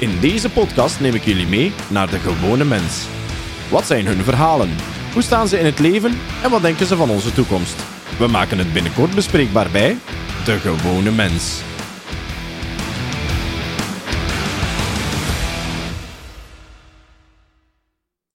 In deze podcast neem ik jullie mee naar de gewone mens. Wat zijn hun verhalen? Hoe staan ze in het leven en wat denken ze van onze toekomst? We maken het binnenkort bespreekbaar bij De Gewone Mens.